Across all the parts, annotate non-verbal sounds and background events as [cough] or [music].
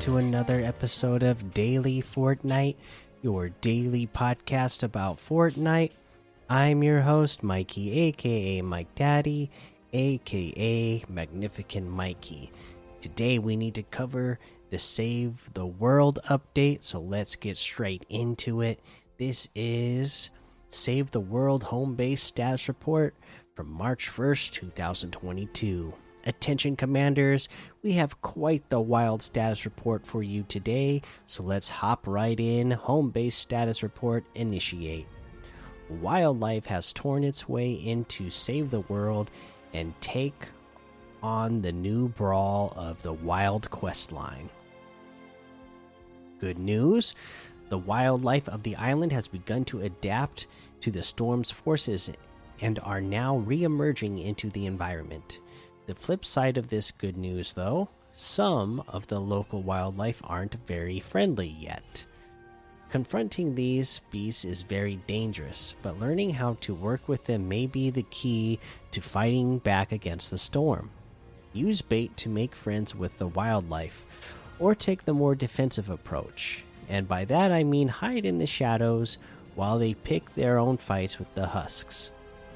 to another episode of Daily Fortnite, your daily podcast about Fortnite. I'm your host, Mikey, aka Mike Daddy, aka Magnificent Mikey. Today we need to cover the Save the World update, so let's get straight into it. This is Save the World home base status report from March 1st, 2022. Attention, commanders, we have quite the wild status report for you today, so let's hop right in. Home base status report initiate. Wildlife has torn its way into Save the World and take on the new brawl of the Wild Quest line. Good news the wildlife of the island has begun to adapt to the storm's forces and are now re emerging into the environment. The flip side of this good news, though, some of the local wildlife aren't very friendly yet. Confronting these beasts is very dangerous, but learning how to work with them may be the key to fighting back against the storm. Use bait to make friends with the wildlife, or take the more defensive approach. And by that I mean hide in the shadows while they pick their own fights with the husks.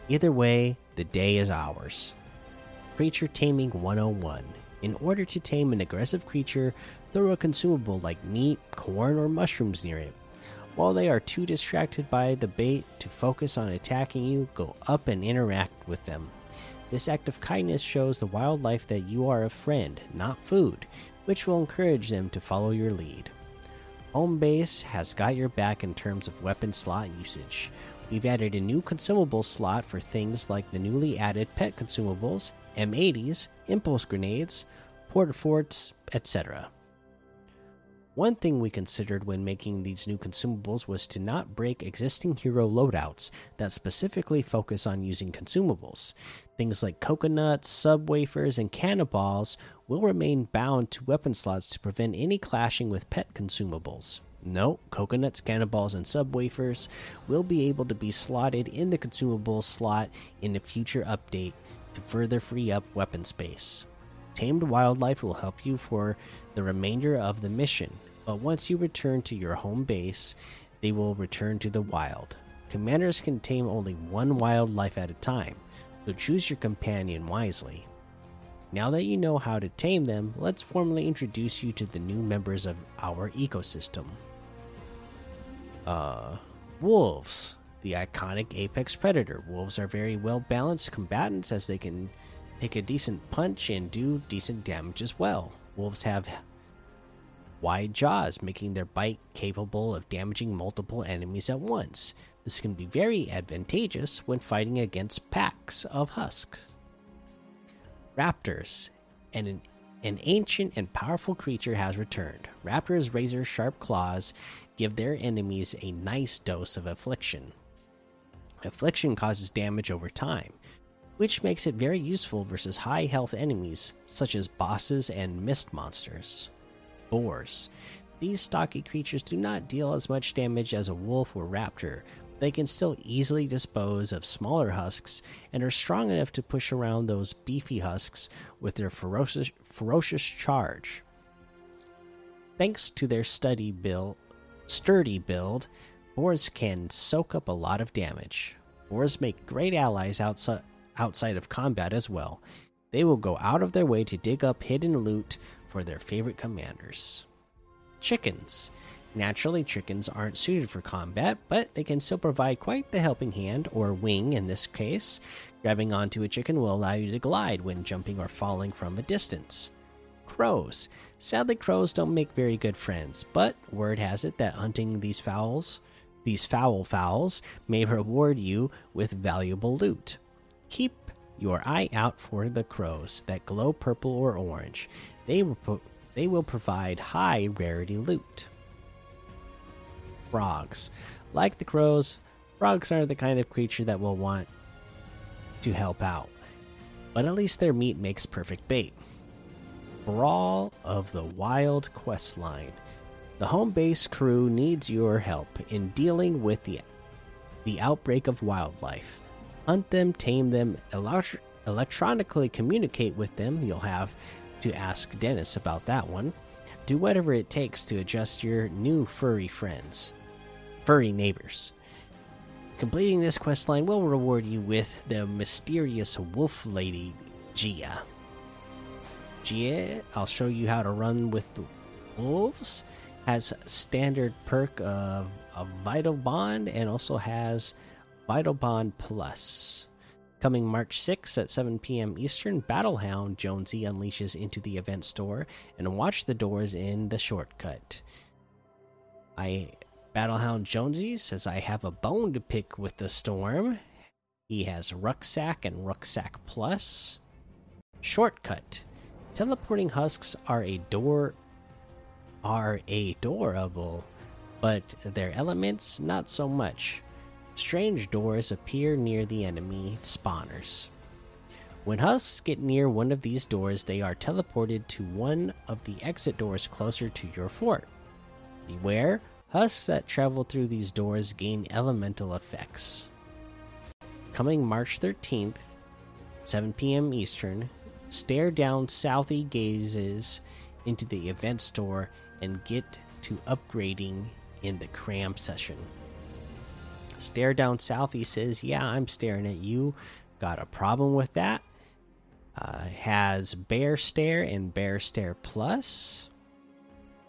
Either way, the day is ours. Creature Taming 101. In order to tame an aggressive creature, throw a consumable like meat, corn, or mushrooms near it. While they are too distracted by the bait to focus on attacking you, go up and interact with them. This act of kindness shows the wildlife that you are a friend, not food, which will encourage them to follow your lead. Home Base has got your back in terms of weapon slot usage. We've added a new consumable slot for things like the newly added pet consumables M80s, impulse grenades, porta forts, etc. One thing we considered when making these new consumables was to not break existing hero loadouts that specifically focus on using consumables. Things like coconuts, sub wafers, and cannonballs will remain bound to weapon slots to prevent any clashing with pet consumables. No, coconuts, cannonballs, and sub wafers will be able to be slotted in the consumable slot in a future update to further free up weapon space. Tamed wildlife will help you for the remainder of the mission, but once you return to your home base, they will return to the wild. Commanders can tame only one wildlife at a time, so choose your companion wisely. Now that you know how to tame them, let's formally introduce you to the new members of our ecosystem. Uh, wolves the iconic apex predator. Wolves are very well balanced combatants as they can take a decent punch and do decent damage as well. Wolves have wide jaws, making their bite capable of damaging multiple enemies at once. This can be very advantageous when fighting against packs of husks. Raptors an, an ancient and powerful creature has returned. Raptors' razor sharp claws give their enemies a nice dose of affliction. Affliction causes damage over time, which makes it very useful versus high health enemies such as bosses and mist monsters. Boars. These stocky creatures do not deal as much damage as a wolf or raptor. They can still easily dispose of smaller husks and are strong enough to push around those beefy husks with their ferocious, ferocious charge. Thanks to their sturdy build, sturdy build, boars can soak up a lot of damage. Boars make great allies outside outside of combat as well. They will go out of their way to dig up hidden loot for their favorite commanders. Chickens. Naturally, chickens aren't suited for combat, but they can still provide quite the helping hand, or wing in this case. Grabbing onto a chicken will allow you to glide when jumping or falling from a distance. Crows. Sadly, crows don't make very good friends, but word has it that hunting these fowls these foul fowls may reward you with valuable loot. Keep your eye out for the crows that glow purple or orange. They will, they will provide high rarity loot. Frogs. Like the crows, frogs are the kind of creature that will want to help out. But at least their meat makes perfect bait. Brawl of the Wild quest line. The home base crew needs your help in dealing with the the outbreak of wildlife. Hunt them, tame them, electronically communicate with them. You'll have to ask Dennis about that one. do whatever it takes to adjust your new furry friends, furry neighbors. Completing this quest line will reward you with the mysterious wolf lady, Gia. Gia, I'll show you how to run with the wolves. Has standard perk of a vital bond and also has vital bond plus. Coming March 6th at 7 p.m. Eastern, Battlehound Jonesy unleashes into the event store and watch the doors in the shortcut. I Battlehound Jonesy says I have a bone to pick with the storm. He has rucksack and rucksack plus. Shortcut. Teleporting husks are a door are adorable, but their elements not so much strange doors appear near the enemy spawners. When husks get near one of these doors, they are teleported to one of the exit doors closer to your fort. Beware, husks that travel through these doors gain elemental effects. Coming March 13th, 7 p.m. Eastern, stare down Southie gazes into the event store and get to upgrading in the cram session. Stare down south. He says, Yeah, I'm staring at you. Got a problem with that. Uh, has Bear Stare and Bear Stare Plus.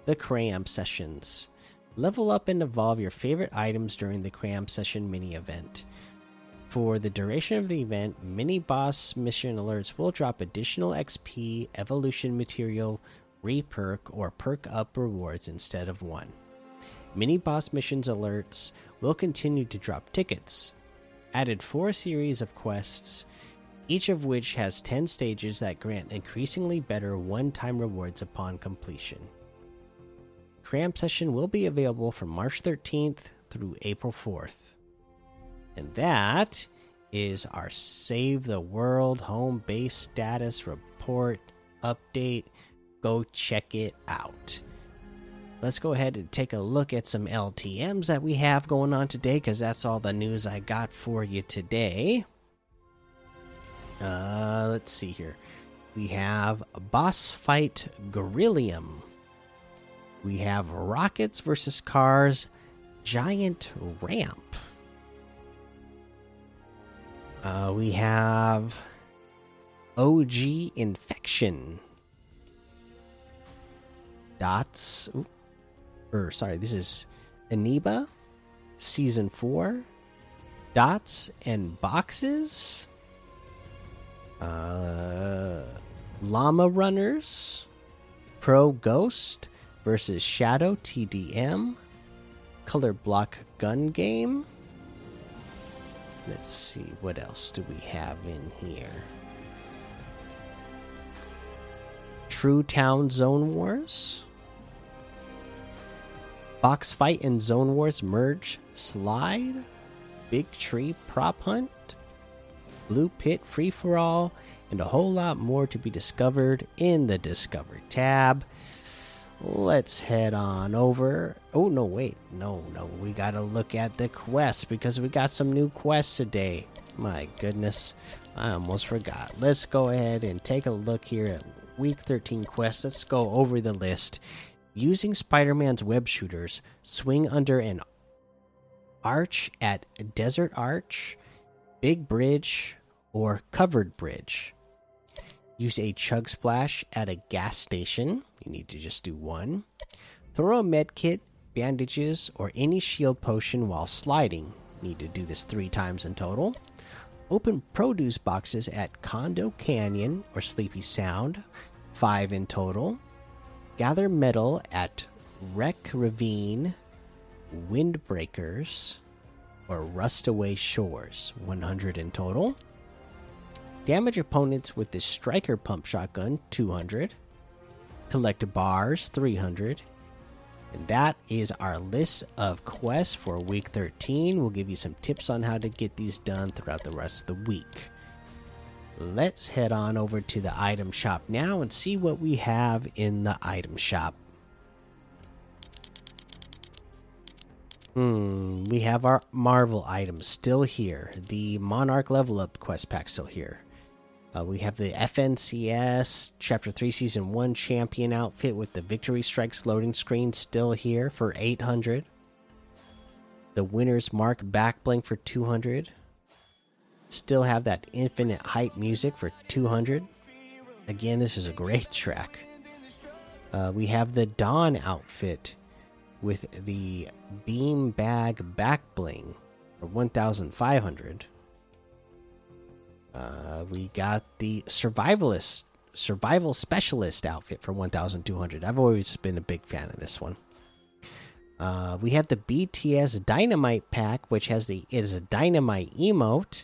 The Cram Sessions. Level up and evolve your favorite items during the Cram Session mini event. For the duration of the event, mini boss mission alerts will drop additional XP, evolution material, reperk, or perk up rewards instead of one. Mini boss missions alerts will continue to drop tickets. Added four series of quests, each of which has 10 stages that grant increasingly better one time rewards upon completion. Cram Session will be available from March 13th through April 4th. And that is our Save the World home base status report update. Go check it out let's go ahead and take a look at some LTMs that we have going on today because that's all the news I got for you today. Uh, let's see here. We have Boss Fight Gorillium. We have Rockets versus Cars Giant Ramp. Uh, we have OG Infection. Dots. Or sorry, this is Aniba season four. Dots and boxes. Uh, Llama Runners, Pro Ghost versus Shadow TDM, Color Block Gun Game. Let's see, what else do we have in here? True Town Zone Wars. Box Fight and Zone Wars Merge Slide, Big Tree Prop Hunt, Blue Pit Free for All, and a whole lot more to be discovered in the Discover tab. Let's head on over. Oh, no, wait. No, no. We got to look at the quest because we got some new quests today. My goodness. I almost forgot. Let's go ahead and take a look here at week 13 quests. Let's go over the list Using Spider Man's web shooters, swing under an arch at Desert Arch, Big Bridge, or Covered Bridge. Use a chug splash at a gas station. You need to just do one. Throw a med kit, bandages, or any shield potion while sliding. Need to do this three times in total. Open produce boxes at Condo Canyon or Sleepy Sound, five in total. Gather metal at Wreck Ravine, Windbreakers, or Rustaway Shores, 100 in total. Damage opponents with the Striker Pump Shotgun, 200. Collect bars, 300. And that is our list of quests for week 13. We'll give you some tips on how to get these done throughout the rest of the week let's head on over to the item shop now and see what we have in the item shop. Hmm, we have our Marvel items still here. The Monarch level up quest pack still here. Uh, we have the FNCS Chapter 3 Season 1 Champion outfit with the Victory Strikes loading screen still here for 800. The Winner's Mark back bling for 200. Still have that Infinite Hype music for 200. Again, this is a great [laughs] track. Uh, we have the Dawn outfit with the Beam Bag back bling for 1,500. Uh, we got the survivalist survival specialist outfit for 1200 i've always been a big fan of this one uh, we have the bts dynamite pack which has the is a dynamite emote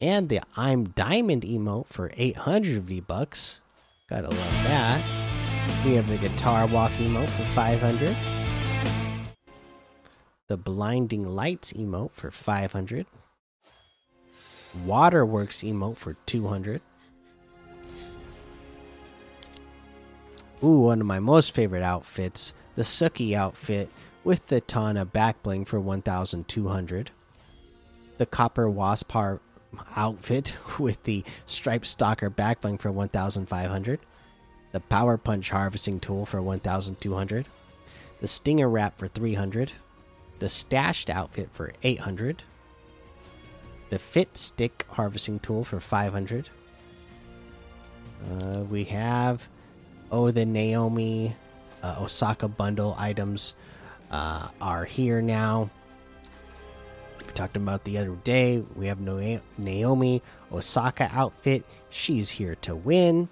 and the i'm diamond emote for 800 v bucks gotta love that we have the guitar walk emote for 500 the blinding lights emote for 500 Waterworks emote for 200. Ooh, one of my most favorite outfits, the Tsuki outfit with the Tana back bling for 1200. The Copper Wasp outfit [laughs] with the Striped Stalker back bling for 1500. The Power Punch harvesting tool for 1200. The Stinger wrap for 300. The Stashed outfit for 800 the Fit Stick harvesting tool for 500. Uh, we have, oh, the Naomi uh, Osaka bundle items uh, are here now. Talked about the other day. We have Naomi Osaka outfit. She's here to win.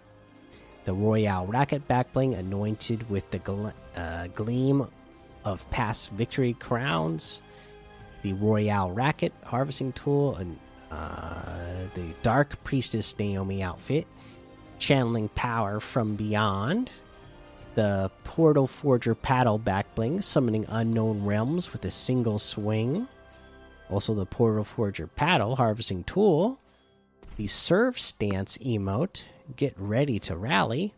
The Royale Racket backbling anointed with the uh, gleam of past victory crowns the Royale Racket harvesting tool, and uh, the Dark Priestess Naomi outfit, channeling power from beyond, the Portal Forger paddle back bling, summoning unknown realms with a single swing. Also, the Portal Forger paddle harvesting tool, the Serve Stance emote, get ready to rally.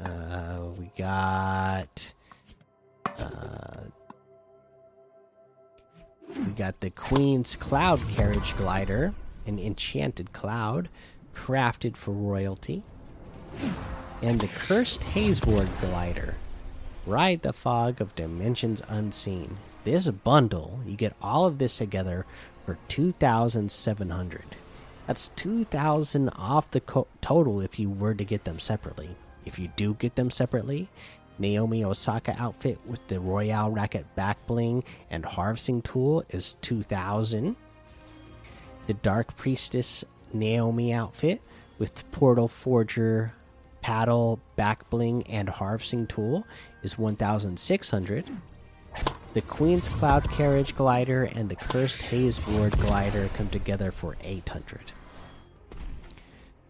Uh, we got uh, we got the Queen's Cloud Carriage Glider, an enchanted cloud crafted for royalty. And the Cursed Hazeboard Glider. Ride the fog of dimensions unseen. This bundle, you get all of this together for 2700 That's 2000 off the total if you were to get them separately. If you do get them separately, Naomi Osaka outfit with the Royale Racket back bling and harvesting tool is 2000. The Dark Priestess Naomi outfit with the Portal Forger paddle back bling and harvesting tool is 1600. The Queen's Cloud Carriage glider and the Cursed Hazeboard glider come together for 800.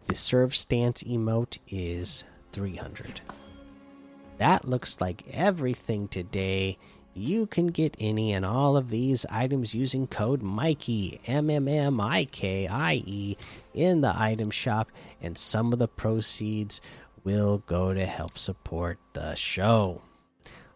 The Serve Stance emote is 300. That looks like everything today. You can get any and all of these items using code Mikey M M M I K I E in the item shop, and some of the proceeds will go to help support the show.